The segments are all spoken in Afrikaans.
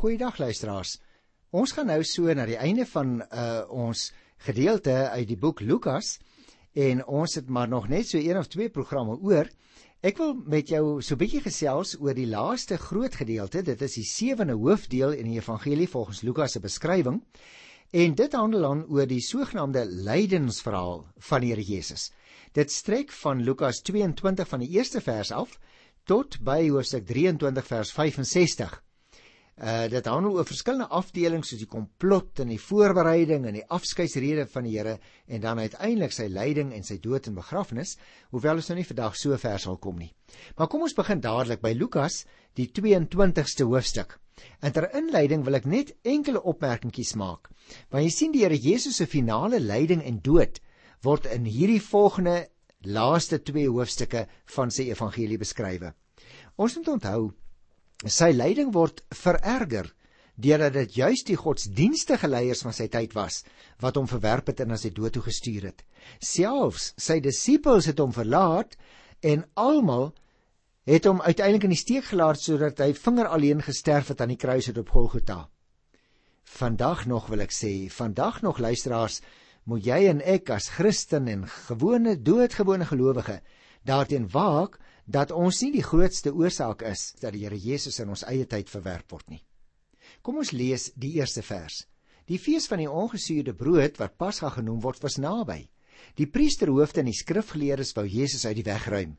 Goeiedag luisteraars. Ons gaan nou so na die einde van uh ons gedeelte uit die boek Lukas en ons het maar nog net so een of twee programme oor. Ek wil met jou so 'n bietjie gesels oor die laaste groot gedeelte. Dit is die sewende hoofdeel in die evangelie volgens Lukas se beskrywing. En dit handel dan oor die sogenaamde lydensverhaal van die Here Jesus. Dit strek van Lukas 22 van die eerste vers af tot by hoofstuk 23 vers 65. Uh dit handel oor verskillende afdelings soos die komplot en die voorbereiding en die afskeidsrede van die Here en dan uiteindelik sy lyding en sy dood en begrafnis, hoewel ons nou nie vandag so ver sal kom nie. Maar kom ons begin dadelik by Lukas, die 22ste hoofstuk. En ter inleiding wil ek net enkele opmerkingies maak. Want jy sien die Here Jesus se finale lyding en dood word in hierdie volgende laaste 2 hoofstukke van sy evangelie beskryf. Ons moet onthou sy lyding word vererger deurdat dit juis die godsdienstige leiers van sy tyd was wat hom verwerp het en na sy dood toe gestuur het. Selfs sy disippels het hom verlaat en almal het hom uiteindelik in die steek gelaat sodat hy vinger alleen gesterf het aan die kruis op Golgotha. Vandag nog wil ek sê, vandag nog luisteraars, moet jy en ek as Christen en gewone doodgewone gelowige daarteen waak dat ons nie die grootste oorsaak is dat die Here Jesus in ons eie tyd verwerp word nie. Kom ons lees die eerste vers. Die fees van die ongesuurde brood wat Pasga genoem word was naby. Die priesterhoofde en die skrifgeleerdes wou Jesus uit die weg ruim,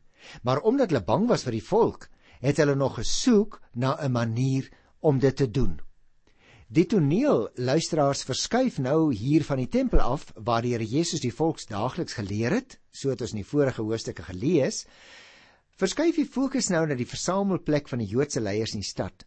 maar omdat hulle bang was vir die volk, het hulle nog gesoek na 'n manier om dit te doen. Die toneel luisteraars verskuif nou hier van die tempel af waar die Here Jesus die volks daagliks geleer het, so het ons in die vorige hoofstukke gelees, Verskuif die fokus nou na die versamelplek van die Joodse leiers in die stad.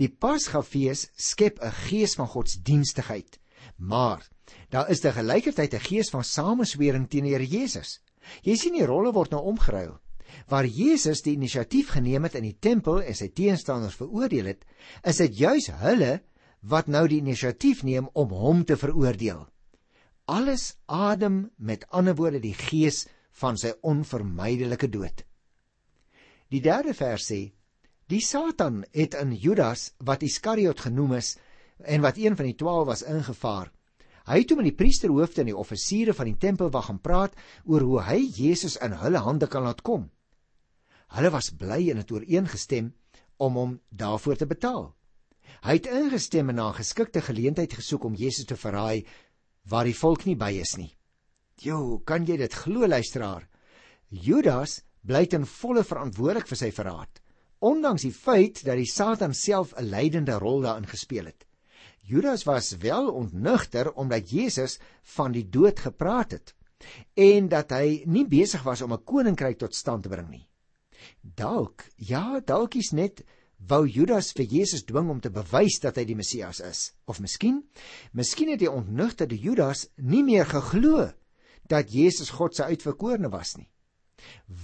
Die Pasgafees skep 'n gees van godsdienstigheid, maar daar is te gelykertyd 'n gees van sameswering teen die Here Jesus. Jy sien die rolle word nou omgeruil. Waar Jesus die inisiatief geneem het in die tempel en sy teenstanders veroordeel het, is dit juis hulle wat nou die inisiatief neem om hom te veroordeel. Alles adem met ander woorde die gees van sy onvermydelike dood. Die derde vers sê: Die Satan het in Judas wat Iskariot genoem is en wat een van die 12 was ingevaar. Hy het toe met die priesterhoofde en die offisiere van die tempel wag gaan praat oor hoe hy Jesus in hulle hande kan laat kom. Hulle was bly en het ooreengestem om hom daarvoor te betaal. Hy het ingestem en na 'n geskikte geleentheid gesoek om Jesus te verraai waar die volk nie by is nie. Jo, kan jy dit glo luisteraar? Judas bly ten volle verantwoordelik vir sy verraad, ondanks die feit dat die Satan self 'n leidende rol daarin gespeel het. Judas was wel ontnugter omdat Jesus van die dood gepraat het en dat hy nie besig was om 'n koninkryk tot stand te bring nie. Dalk, ja, dalk is net wou Judas vir Jesus dwing om te bewys dat hy die Messias is. Of miskien, miskien het die ontnugterde Judas nie meer geglo dat Jesus God se uitverkorene was nie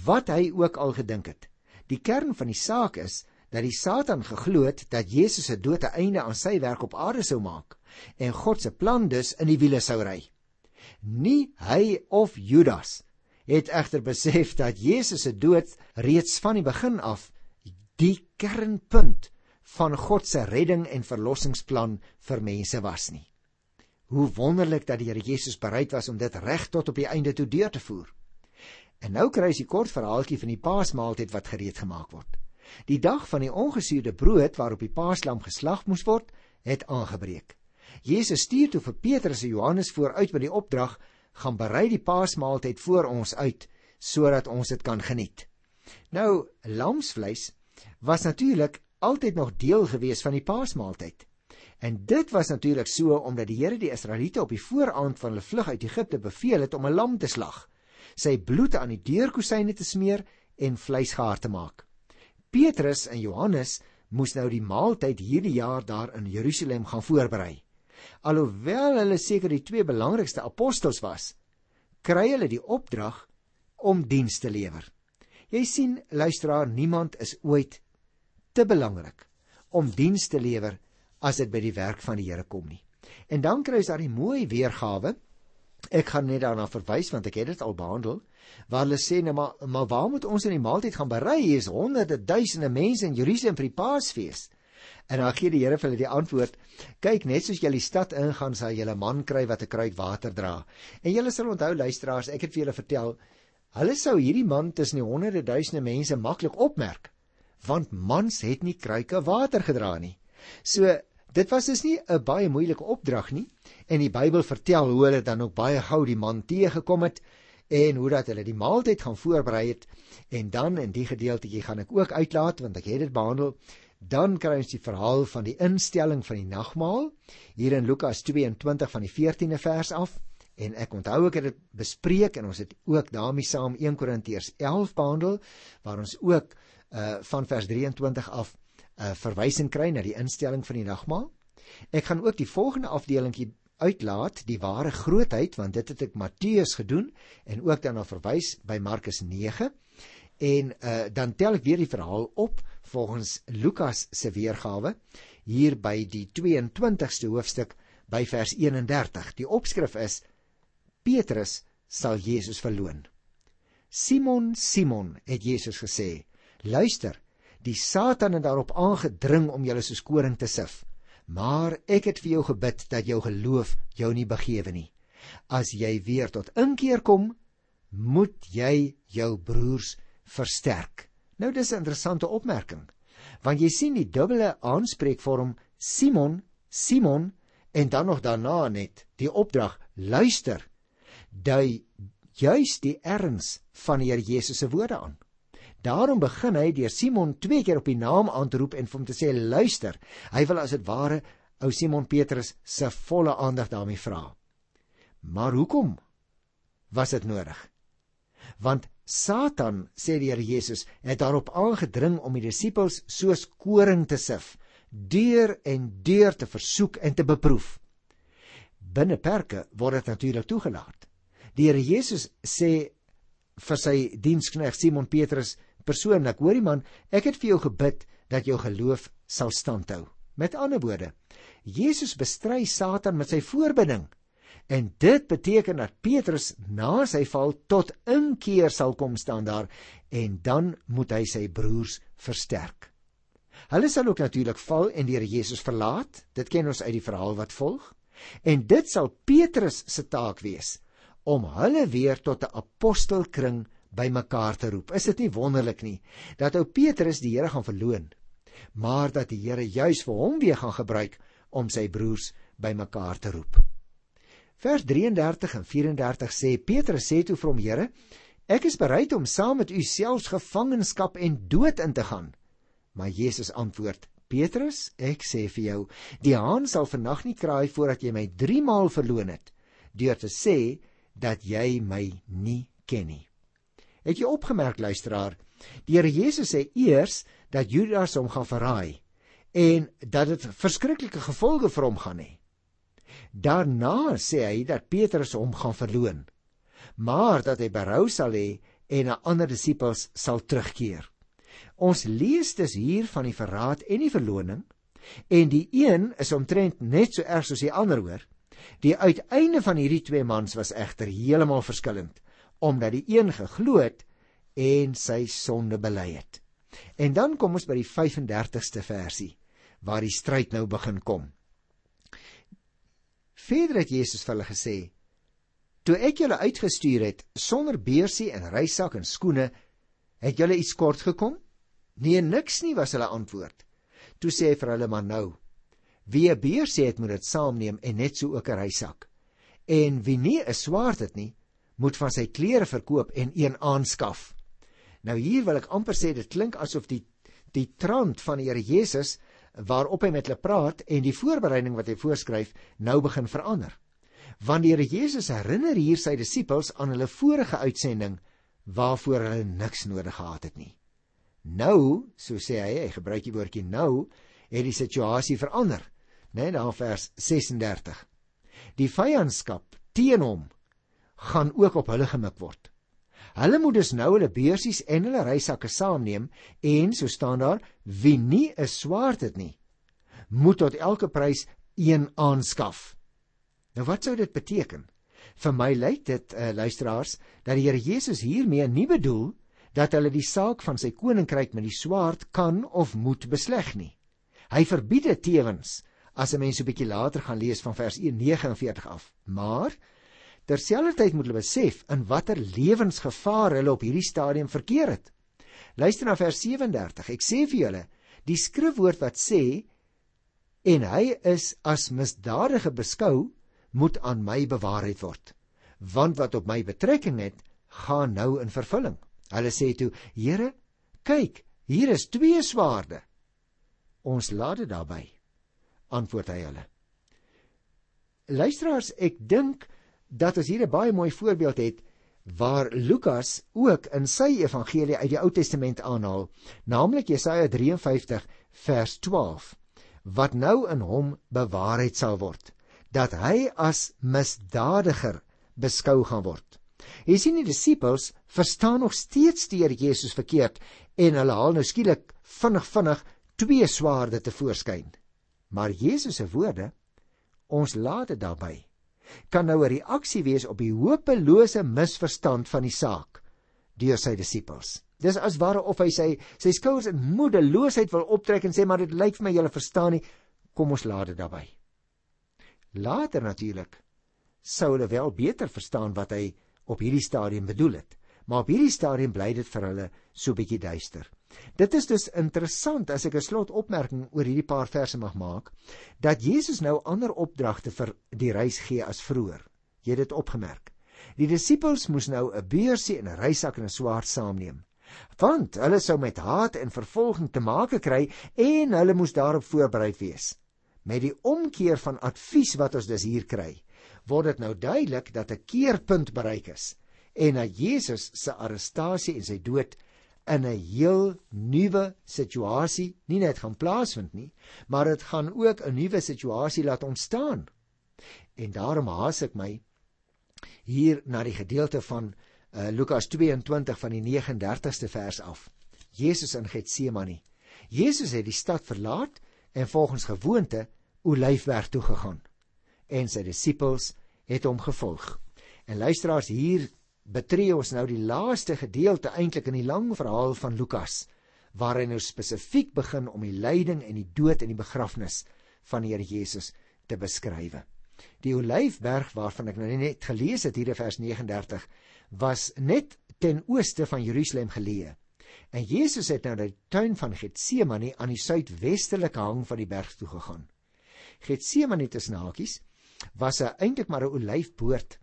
wat hy ook al gedink het. Die kern van die saak is dat die Satan geglo het dat Jesus se dood 'n einde aan sy werk op aarde sou maak en God se plan dus in die wiele sou ry. Nie hy of Judas het egter besef dat Jesus se dood reeds van die begin af die kernpunt van God se redding en verlossingsplan vir mense was nie. Hoe wonderlik dat die Here Jesus bereid was om dit reg tot op die einde toe deur te voer. En nou kry jy 'n kort verhaaltjie van die Paasmaaltyd wat gereed gemaak word. Die dag van die ongesuurde brood waarop die Paaslam geslag moes word, het aangebreek. Jesus stuur toe vir Petrus en Johannes vooruit met die opdrag: "Gaan berei die Paasmaaltyd voor ons uit sodat ons dit kan geniet." Nou, lamsvleis was natuurlik altyd nog deel gewees van die Paasmaaltyd. En dit was natuurlik so omdat die Here die Israeliete op die vooraand van hulle vlug uit Egipte beveel het om 'n lam te slag sy bloed aan die deurkusyne te smeer en vleisgaar te maak. Petrus en Johannes moes nou die maaltyd hierdie jaar daar in Jerusalem gaan voorberei. Alhoewel hulle seker die twee belangrikste apostels was, kry hulle die opdrag om diens te lewer. Jy sien, luisteraar, niemand is ooit te belangrik om diens te lewer as dit by die werk van die Here kom nie. En dan kry daar die mooi weergawe Ek gaan net daarna verwys want ek het dit al behandel. Waar hulle sê nou maar maar waar moet ons in die maaltyd gaan berei? Hier is honderde duisende mense in Jerusalem vir die Paasfees. En dan gee die Here vir hulle die antwoord: "Kyk, net soos julle die stad ingaan, sal julle man kry wat 'n kruik water dra." En julle sal onthou luisteraars, ek het vir julle vertel, hulle sou hierdie man tussen die honderde duisende mense maklik opmerk, want mans het nie kruike water gedra nie. So dit was dus nie 'n baie moeilike opdrag nie en die Bybel vertel hoe hulle dan ook baie gou die man teëgekom het en hoe dat hulle die maaltyd gaan voorberei het en dan in die gedeeltjie gaan ek ook uitlaat want ek het dit behandel dan kry ons die verhaal van die instelling van die nagmaal hier in Lukas 22 van die 14de vers af en ek onthou ek het dit bespreek en ons het ook daarmee saam 1 Korintiërs 11 behandel waar ons ook uh van vers 23 af uh, verwysing kry na die instelling van die nagmaal. Ek gaan ook die volgende afdelingkie uitlaat die ware grootheid want dit het ek Matteus gedoen en ook dan na verwys by Markus 9 en uh, dan tel ek weer die verhaal op volgens Lukas se weergawe hier by die 22ste hoofstuk by vers 31 die opskrif is Petrus sal Jesus verloon. Simon Simon het Jesus gesê. Luister die Satan het daarop aangedring om julle soos koring te sif Maar ek het vir jou gebid dat jou geloof jou nie begewe nie. As jy weer tot inkeer kom, moet jy jou broers versterk. Nou dis 'n interessante opmerking. Want jy sien die dubbele aanspreekvorm Simon, Simon en dan nog daarna net die opdrag luister. Dui juis die erns van die Here Jesus se woorde aan. Daarom begin hy deur Simon twee keer op die naam aan te roep en vir hom te sê luister. Hy wil as dit ware ou Simon Petrus se volle aandag daarmee vra. Maar hoekom was dit nodig? Want Satan, sê die Here Jesus, het daarop aangedring om die disippels soos koring te sif, deur en deur te versoek en te beproef. Binne perke word dit natuurlik toegelaat. Die Here Jesus sê vir sy diensknegt Simon Petrus persoonlik, hoorie man, ek het vir jou gebid dat jou geloof sal standhou. Met ander woorde, Jesus bestry Satan met sy voorbinding. En dit beteken dat Petrus na sy val tot inkeer sal kom staan daar en dan moet hy sy broers versterk. Hulle sal ook natuurlik val en die Here Jesus verlaat. Dit ken ons uit die verhaal wat volg. En dit sal Petrus se taak wees om hulle weer tot 'n apostelkring bymekaar te roep. Is dit nie wonderlik nie dat ou Petrus die Here gaan verloon, maar dat die Here juis vir hom weer gaan gebruik om sy broers bymekaar te roep. Vers 33 en 34 sê Petrus sê toe vir hom Here, ek is bereid om saam met u selfs gevangenskap en dood in te gaan. Maar Jesus antwoord Petrus, ek sê vir jou, die haan sal vannag nie kraai voordat jy my 3 maal verloon het deur te sê dat jy my nie ken nie. Het jy opgemerk luisteraar, die Here Jesus sê eers dat Judas hom gaan verraai en dat dit verskriklike gevolge vir hom gaan hê. Daarna sê hy dat Petrus hom gaan verloon, maar dat hy berou sal hê en na ander disippels sal terugkeer. Ons lees dus hier van die verraad en die verloning en die een is omtrent net so erg soos die ander hoor. Die uiteinde van hierdie twee mans was egter heeltemal verskillend omdat die een geglo het en sy sonde bely het. En dan kom ons by die 35ste versie waar die stryd nou begin kom. Verder het Jesus vir hulle gesê: "Toe ek julle uitgestuur het sonder beursie en reisak en skoene, het julle iets kort gekom?" "Nee, niks nie," was hulle antwoord. Toe sê hy vir hulle: "Maar nou, wie 'n beursie het, moet dit saamneem en net so ook 'n reisak. En wie nie 'n swaard het nie, moet van sy klere verkoop en een aanskaf. Nou hier wil ek amper sê dit klink asof die die trant van die Here Jesus waarop hy met hulle praat en die voorbereiding wat hy voorskryf nou begin verander. Want die Here Jesus herinner hier sy disippels aan hulle vorige uitsending waarvoor hulle niks nodig gehad het nie. Nou, so sê hy, hy gebruik die woordjie nou, het die situasie verander, né, nee, daar vers 36. Die vyandskap teen hom gaan ook op hulle gemik word. Hulle moet dus nou hulle beursies en hulle reisakke saamneem en so staan daar wie nie 'n swaard het nie moet tot elke prys een aanskaf. Nou wat sou dit beteken? Vir my lyk dit uh, luisteraars dat die Here Jesus hiermee nie bedoel dat hulle die saak van sy koninkryk met die swaard kan of moet besleg nie. Hy verbied dit tewens as 'n mens so 'n bietjie later gaan lees van vers 49 af. Maar terselfdertyd moet hulle besef in watter lewensgevaar hulle op hierdie stadium verkeer het. Luister na vers 37. Ek sê vir julle, die skrifwoord wat sê en hy is as misdadige beskou, moet aan my bewaarheid word. Want wat op my betrekking het, gaan nou in vervulling. Hulle sê toe: "Here, kyk, hier is twee swaarde." Ons laat dit daarby. Antwoord hy hulle. Luisteraars, ek dink dat ons hier 'n baie mooi voorbeeld het waar Lukas ook in sy evangelie uit die Ou Testament aanhaal, naamlik Jesaja 53 vers 12, wat nou in hom bewaarheid sal word, dat hy as misdadiger beskou gaan word. Jy sien die disippels verstaan nog steeds die Here Jesus verkeerd en hulle haal nou skielik vinnig vinnig twee swaarde te voorskyn. Maar Jesus se woorde, ons laat dit daarby, kan nou 'n reaksie wees op die hopelose misverstand van die saak deur sy disippels. Dis as ware of hy sy sy skouers in moedeloosheid wil optrek en sê maar dit lyk vir my julle verstaan nie, kom ons laat dit daarby. Later natuurlik sou hulle wel beter verstaan wat hy op hierdie stadium bedoel het. Maar op hierdie stadium bly dit vir hulle so bietjie duister. Dit is dus interessant as ek 'n slotopmerking oor hierdie paar verse mag maak, dat Jesus nou ander opdragte vir die reis gee as vroeër. Jy het dit opgemerk. Die disippels moes nou 'n beursie en 'n reisak en 'n swaard saamneem, want hulle sou met haat en vervolging te make kry en hulle moes daarop voorberei wees. Met die omkeer van advies wat ons dus hier kry, word dit nou duidelik dat 'n keerpunt bereik is en dat Jesus se arrestasie en sy dood in 'n heel nuwe situasie nie net gaan plaasvind nie, maar dit gaan ook 'n nuwe situasie laat ontstaan. En daarom haas ek my hier na die gedeelte van uh, Lukas 22 van die 39ste vers af. Jesus in Getsemane. Jesus het die stad verlaat en volgens gewoonte Olyfberg toe gegaan en sy disippels het hom gevolg. En luisteraars hier betree ons nou die laaste gedeelte eintlik in die lang verhaal van Lukas waar hy nou spesifiek begin om die lyding en die dood en die begrafnis van die Here Jesus te beskryf. Die Olyfberg waarvan ek nou net gelees het hier in vers 39 was net ten ooste van Jerusalem geleë. En Jesus het nou na die tuin van Getsemane aan die suidwestelike hang van die berg toe gegaan. Getsemane tussen hakies was eintlik maar 'n olyfboord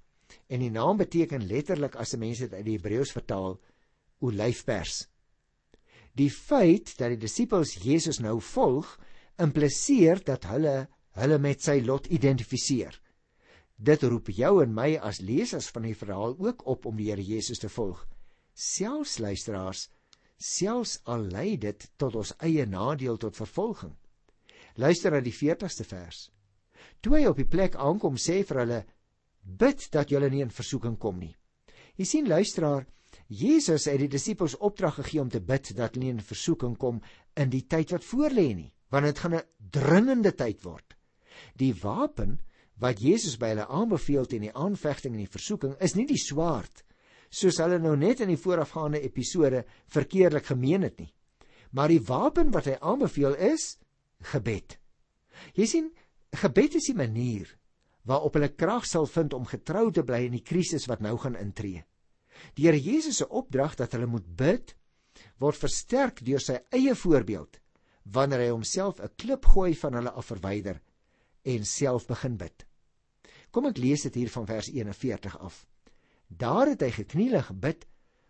en die naam beteken letterlik as 'n mens dit uit die Hebreëus vertaal olyfpers. Die feit dat die disippels Jesus nou volg, impliseer dat hulle hulle met sy lot identifiseer. Dit roep jou en my as lesers van die verhaal ook op om die Here Jesus te volg. Selfs luisteraars, selfs al lei dit tot ons eie nadeel tot vervolging. Luister na die 40ste vers. Toe hy op die plek aankom, sê vir hulle: bid dat julle nie in versoeking kom nie. Jy sien luisteraar, Jesus het die disippels opdrag gegee om te bid dat hulle nie in versoeking kom in die tyd wat voorlê nie, want dit gaan 'n dringende tyd word. Die wapen wat Jesus by hulle aanbeveel teen die aanvegting en die versoeking is nie die swaard soos hulle nou net in die voorafgaande episode verkeerlik gemeen het nie. Maar die wapen wat hy aanbeveel is gebed. Jy sien, gebed is die manier waarop hulle krag sal vind om getrou te bly in die krisis wat nou gaan intree. Die Here Jesus se opdrag dat hulle moet bid word versterk deur sy eie voorbeeld wanneer hy homself 'n klip gooi van hulle af verwyder en self begin bid. Kom ek lees dit hier van vers 41 af. Daar het hy geknielig gebid: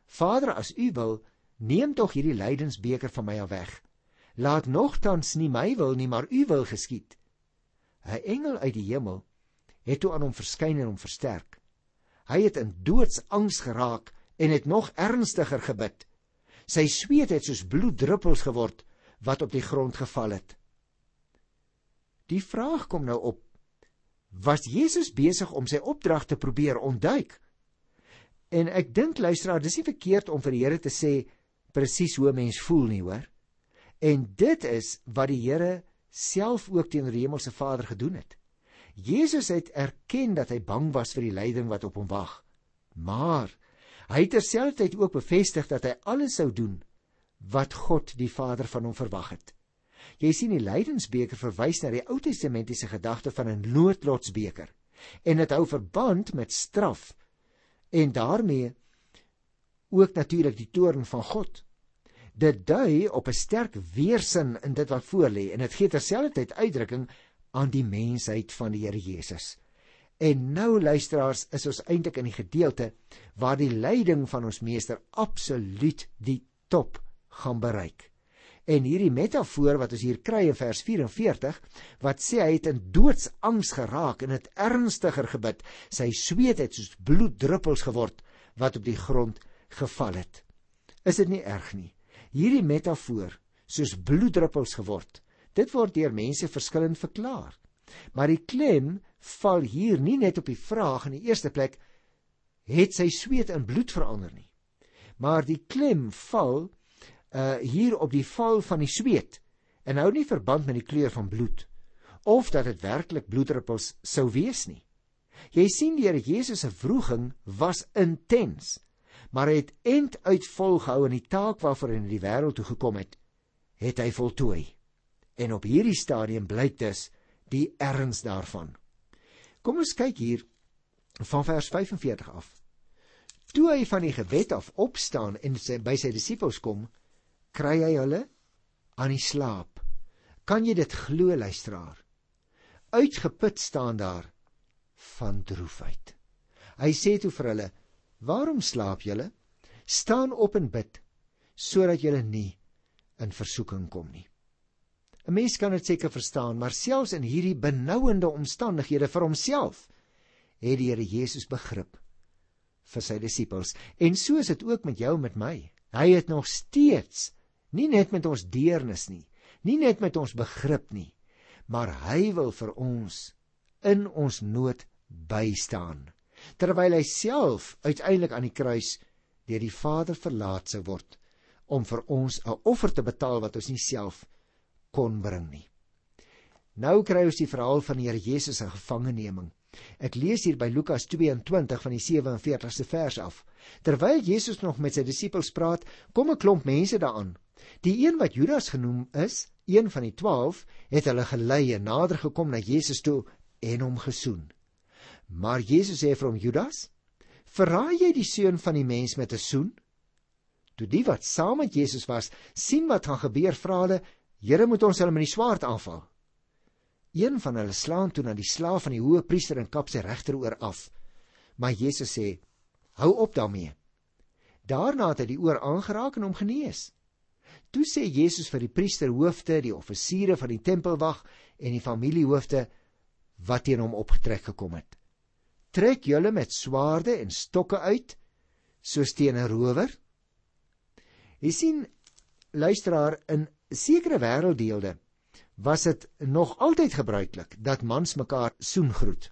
Vader, as U wil, neem tog hierdie lydensbeker van my af weg. Laat nogtans nie my wil nie, maar U wil geskied. 'n Engel uit die hemel het toe aan hom verskyn en hom versterk. Hy het in doodsangs geraak en het nog ernstiger gebid. Sy sweet het soos bloeddruppels geword wat op die grond geval het. Die vraag kom nou op: Was Jesus besig om sy opdrag te probeer ontduik? En ek dink luisteraar, dis nie verkeerd om vir die Here te sê presies hoe 'n mens voel nie, hoor? En dit is wat die Here self ook teenoor die hemelse Vader gedoen het. Jesus het erken dat hy bang was vir die lyding wat op hom wag. Maar hy het terselfdertyd ook bevestig dat hy alles sou doen wat God die Vader van hom verwag het. Jy sien die lydensbeker verwys na die Ou Testamentiese gedagte van 'n noodlotsbeker en dit hou verband met straf en daarmee ook natuurlik die toorn van God. Dit dui op 'n sterk weerstand in dit wat voorlê en dit gee terselfdertyd uitdrukking aan die mensheid van die Here Jesus. En nou luisteraars, is ons eintlik in die gedeelte waar die lyding van ons meester absoluut die top gaan bereik. En hierdie metafoor wat ons hier kry in vers 44 wat sê hy het in doodsangs geraak en het ernstiger gebid. Sy sweet het soos bloeddruppels geword wat op die grond geval het. Is dit nie erg nie? Hierdie metafoor soos bloeddruppels geword. Dit word deur mense verskillend verklaar. Maar die klem val hier nie net op die vraag in die eerste plek het sy sweet in bloed verander nie. Maar die klem val uh hier op die val van die sweet en hou nie verband met die kleur van bloed of dat dit werklik bloeddruppels sou wees nie. Jy sien die Here Jesus se wroging was intens, maar hy het end uit volgehou in die taak waarvoor hy in die wêreld toe gekom het, het hy voltooi. En op hierdie stadium blyk dus die erns daarvan. Kom ons kyk hier van vers 45 af. Toe hy van die gebed af opstaan en sy, by sy disippels kom, kry hy hulle aan die slaap. Kan jy dit glo luisteraar? Uitgeput staan daar van droefheid. Hy sê toe vir hulle: "Waarom slaap julle? Staan op en bid sodat julle nie in versoeking kom nie." 'n Mens kan dit seker verstaan, maar selfs in hierdie benouende omstandighede vir homself het die Here Jesus begrip vir sy disippels. En so is dit ook met jou en met my. Hy het nog steeds Nie net met ons deernis nie, nie net met ons begrip nie, maar hy wil vir ons in ons nood bystaan. Terwyl hy self uiteindelik aan die kruis deur die Vader verlaat sou word om vir ons 'n offer te betaal wat ons nie self kon bring nie. Nou kry ons die verhaal van die Here Jesus se gevangeneming. Ek lees hier by Lukas 22 van die 47ste vers af. Terwyl Jesus nog met sy disippels praat, kom 'n klomp mense daaraan Die een wat Judas genoem is, een van die 12, het hulle gelei en nader gekom na Jesus toe en hom gesoen. Maar Jesus sê vir hom Judas, "Verraai jy die seun van die mens met 'n soen?" Toe die wat saam met Jesus was, sien wat gaan gebeur, vra hulle, "Here, moet ons hulle met die swaard aanval?" Een van hulle slaan toe na die slaaf van die hoë priester en kap sy regteroor af. Maar Jesus sê, "Hou op daarmee." Daarna het hy die oor aangeraak en hom genees. Toe sê Jesus vir die priesterhoofde, die offisiere van die tempelwag en die familiehoofde wat teen hom opgetrek gekom het: "Trek julle met swaarde en stokke uit soos teen 'n rower?" Jy sien, luisteraar, in sekere wêrelddeelde was dit nog altyd gebruiklik dat mans mekaar soengroet.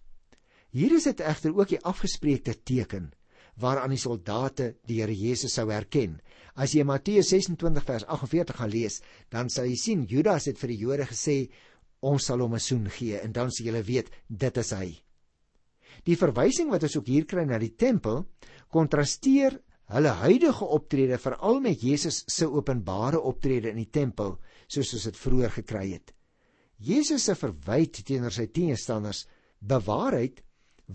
Hier is dit egter ook die afgespreekte teken waaraan die soldate die Here Jesus sou herken. As jy Matteus 26 vers 48 gaan lees, dan sal jy sien Judas het vir die Jode gesê ons sal hom 'n soen gee en dan sal julle weet dit is hy. Die verwysing wat ons ook hier kry na die tempel kontrasteer hulle huidige optrede veral met Jesus se openbare optrede in die tempel soos ons dit vroeër gekry het. Jesus se verwyd teenoor sy teenstanders bewaarheid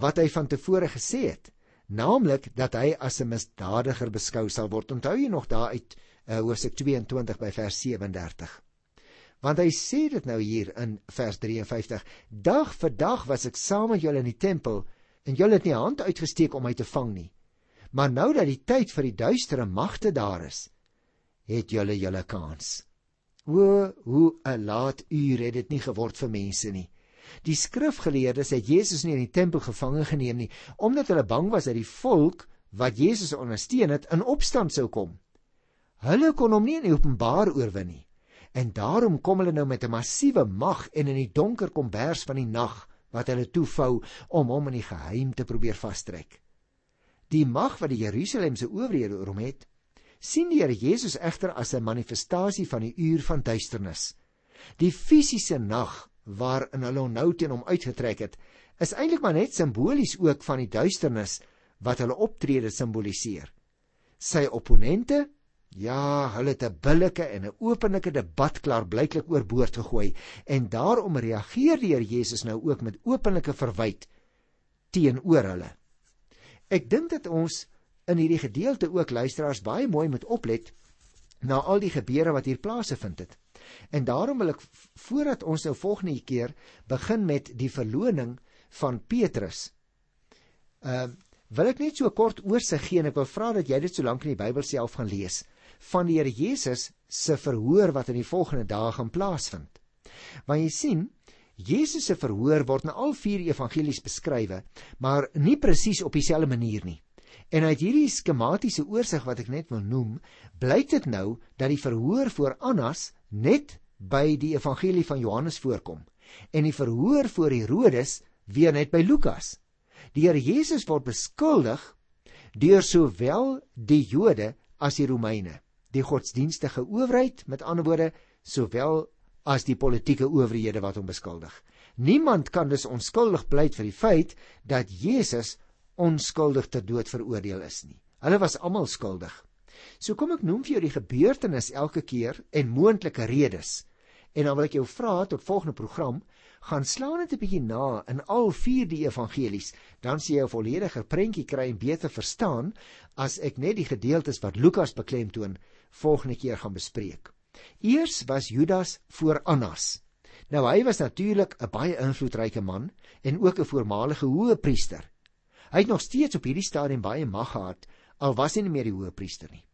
wat hy van tevore gesê het naamlik dat hy as 'n misdadiger beskou sal word. Onthou jy nog daar uit uh, Hoofstuk 22 by vers 37? Want hy sê dit nou hier in vers 53: Dag vir dag was ek saam met julle in die tempel en julle het nie hand uitgesteek om my te vang nie. Maar nou dat die tyd vir die duistere magte daar is, het julle julle kans. O, hoe 'n laat uur het dit nie geword vir mense nie. Die skrifgeleerdes het Jesus nie in die tempel gevange geneem nie, omdat hulle bang was dat die volk wat Jesus ondersteun het in opstand sou kom. Hulle kon hom nie in openbaar oorwin nie. En daarom kom hulle nou met 'n massiewe mag en in die donker kombers van die nag wat hulle toevou om hom in die geheim te probeer vastrek. Die mag wat die Jerusalem se owerhede oor hom het, sien die Here Jesus egter as 'n manifestasie van die uur van duisternis. Die fisiese nag waarin hulle nou teen hom uitgetrek het, is eintlik maar net simbolies ook van die duisternis wat hulle optrede simboliseer. Sy opponente Ja, hulle het 'n billike en 'n openlike debat klaar blyklik oorboord gegooi en daarom reageer die Here Jesus nou ook met openlike verwyte teenoor hulle. Ek dink dat ons in hierdie gedeelte ook luisteraars baie mooi moet oplet na al die gebeure wat hier plaasgevind het. En daarom wil ek voordat ons nou volgende keer begin met die verloning van Petrus. Ehm uh, wil ek net so kort oorsig gee en ek wil vra dat jy dit so lank in die Bybel self gaan lees van die Here Jesus se verhoor wat in die volgende dae gaan plaasvind. Want jy sien, Jesus se verhoor word in al vier evangelies beskrywe, maar nie presies op dieselfde manier nie. En uit hierdie skematiese oorsig wat ek net wil noem, blyk dit nou dat die verhoor voor Annas net by die evangelie van Johannes voorkom en die verhoor voor Herodes weer net by Lukas. Die Here Jesus word beskuldig deur sowel die Jode as die Romeine, die godsdienstige owerheid, met ander woorde, sowel as die politieke owerhede wat hom beskuldig. Niemand kan dus onskuldig pleit vir die feit dat Jesus onskuldig ter dood veroordeel is nie. Hulle was almal skuldig. So kom ek noem vir jou die gebeurtenis elke keer en moontlike redes. En dan wil ek jou vra tot volgende program gaan slaan dit 'n bietjie na in al vier die evangelies, dan sien jy 'n vollediger prentjie kry en beter verstaan as ek net die gedeeltes wat Lukas beklemtoon volgende keer gaan bespreek. Eers was Judas voor Annas. Nou hy was natuurlik 'n baie invloedryke man en ook 'n voormalige hoëpriester. Hy het nog steeds op hierdie stadium baie mag gehad al was hy nie meer die hoëpriester nie.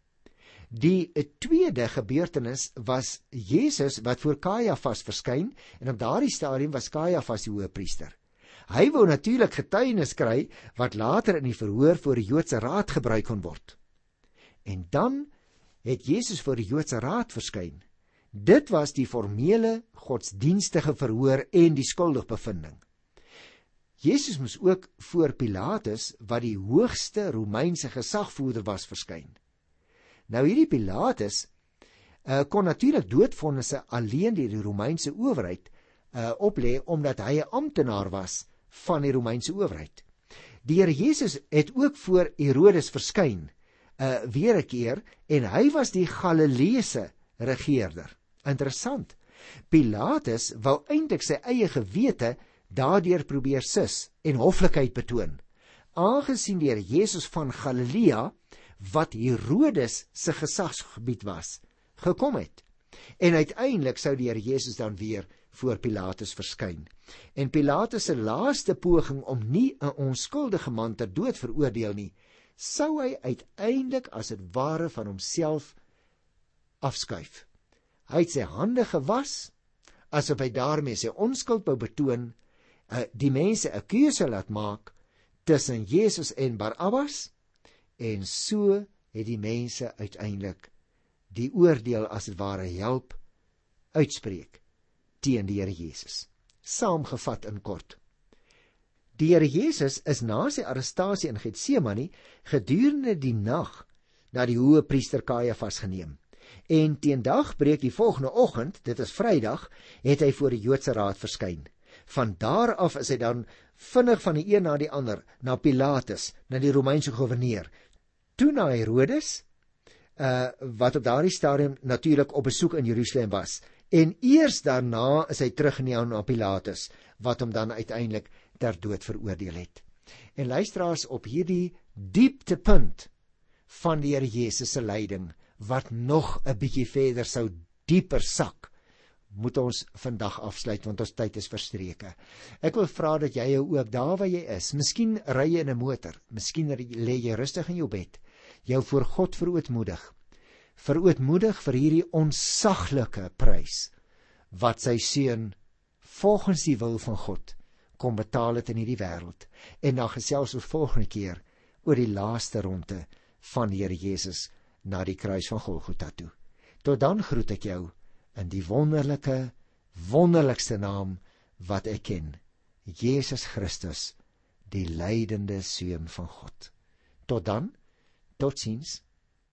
Die tweede gebeurtenis was Jesus wat voor Kajafas verskyn en op daardie stadium was Kajafas die hoëpriester. Hy wou natuurlik getuienis kry wat later in die verhoor voor die Joodse raad gebruik kon word. En dan het Jesus voor die Joodse raad verskyn. Dit was die formele godsdienstige verhoor en die skuldigbevinding. Jesus moes ook voor Pilatus wat die hoogste Romeinse gesagvoerder was verskyn. Nou hierdie Pilatus uh, kon natuurlik doodvonnisse alleen deur die Romeinse owerheid uh, oplê omdat hy 'n amptenaar was van die Romeinse owerheid. Die Here Jesus het ook voor Herodes verskyn uh weer 'n keer en hy was die Galileese regerder. Interessant. Pilatus wou eintlik sy eie gewete daardeur probeer sis en hoflikheid betoon. Aangesien die Here Jesus van Galilea wat Herodes se gesagsgebied was, gekom het. En uiteindelik sou die Here Jesus dan weer voor Pilatus verskyn. En Pilatus se laaste poging om nie 'n onskuldige man ter dood veroordeel nie, sou hy uiteindelik as dit ware van homself afskuif. Hy het sy hande gewas asof hy daarmee sy onskuld wou betoon, uh, die mense 'n keuse laat maak tussen Jesus en Barabbas en so het die mense uiteindelik die oordeel as dit ware help uitspreek teen die Here Jesus. Saamgevat in kort. Die Here Jesus is na sy arrestasie in Getsemane gedurende die nag na die hoë priester Kajafas geneem. En teen dagbreek die volgende oggend, dit is Vrydag, het hy voor die Joodse raad verskyn. Van daar af is hy dan vinnig van die een na die ander na Pilatus, na die Romeinse goewerneur, toe na Herodes uh wat op daardie stadium natuurlik op besoek in Jerusalem was en eers daarna is hy teruggeneem na Pilatus wat hom dan uiteindelik ter dood veroordeel het. En luisteraars op hierdie dieptepunt van die Here Jesus se lyding wat nog 'n bietjie verder sou dieper sak moet ons vandag afsluit want ons tyd is verstreke. Ek wil vra dat jy jou ook daar waar jy is, miskien ry jy in 'n motor, miskien lê jy rustig in jou bed jou voor God verootmoedig. Verootmoedig vir hierdie onsaglike prys wat sy seun volgens die wil van God kom betaal het in hierdie wêreld. En dan gesels ons volgende keer oor die laaste ronde van die Here Jesus na die kruis van Golgotha toe. Tot dan groet ek jou in die wonderlike wonderlikste naam wat ek ken. Jesus Christus, die lydende seun van God. Tot dan Totsiens.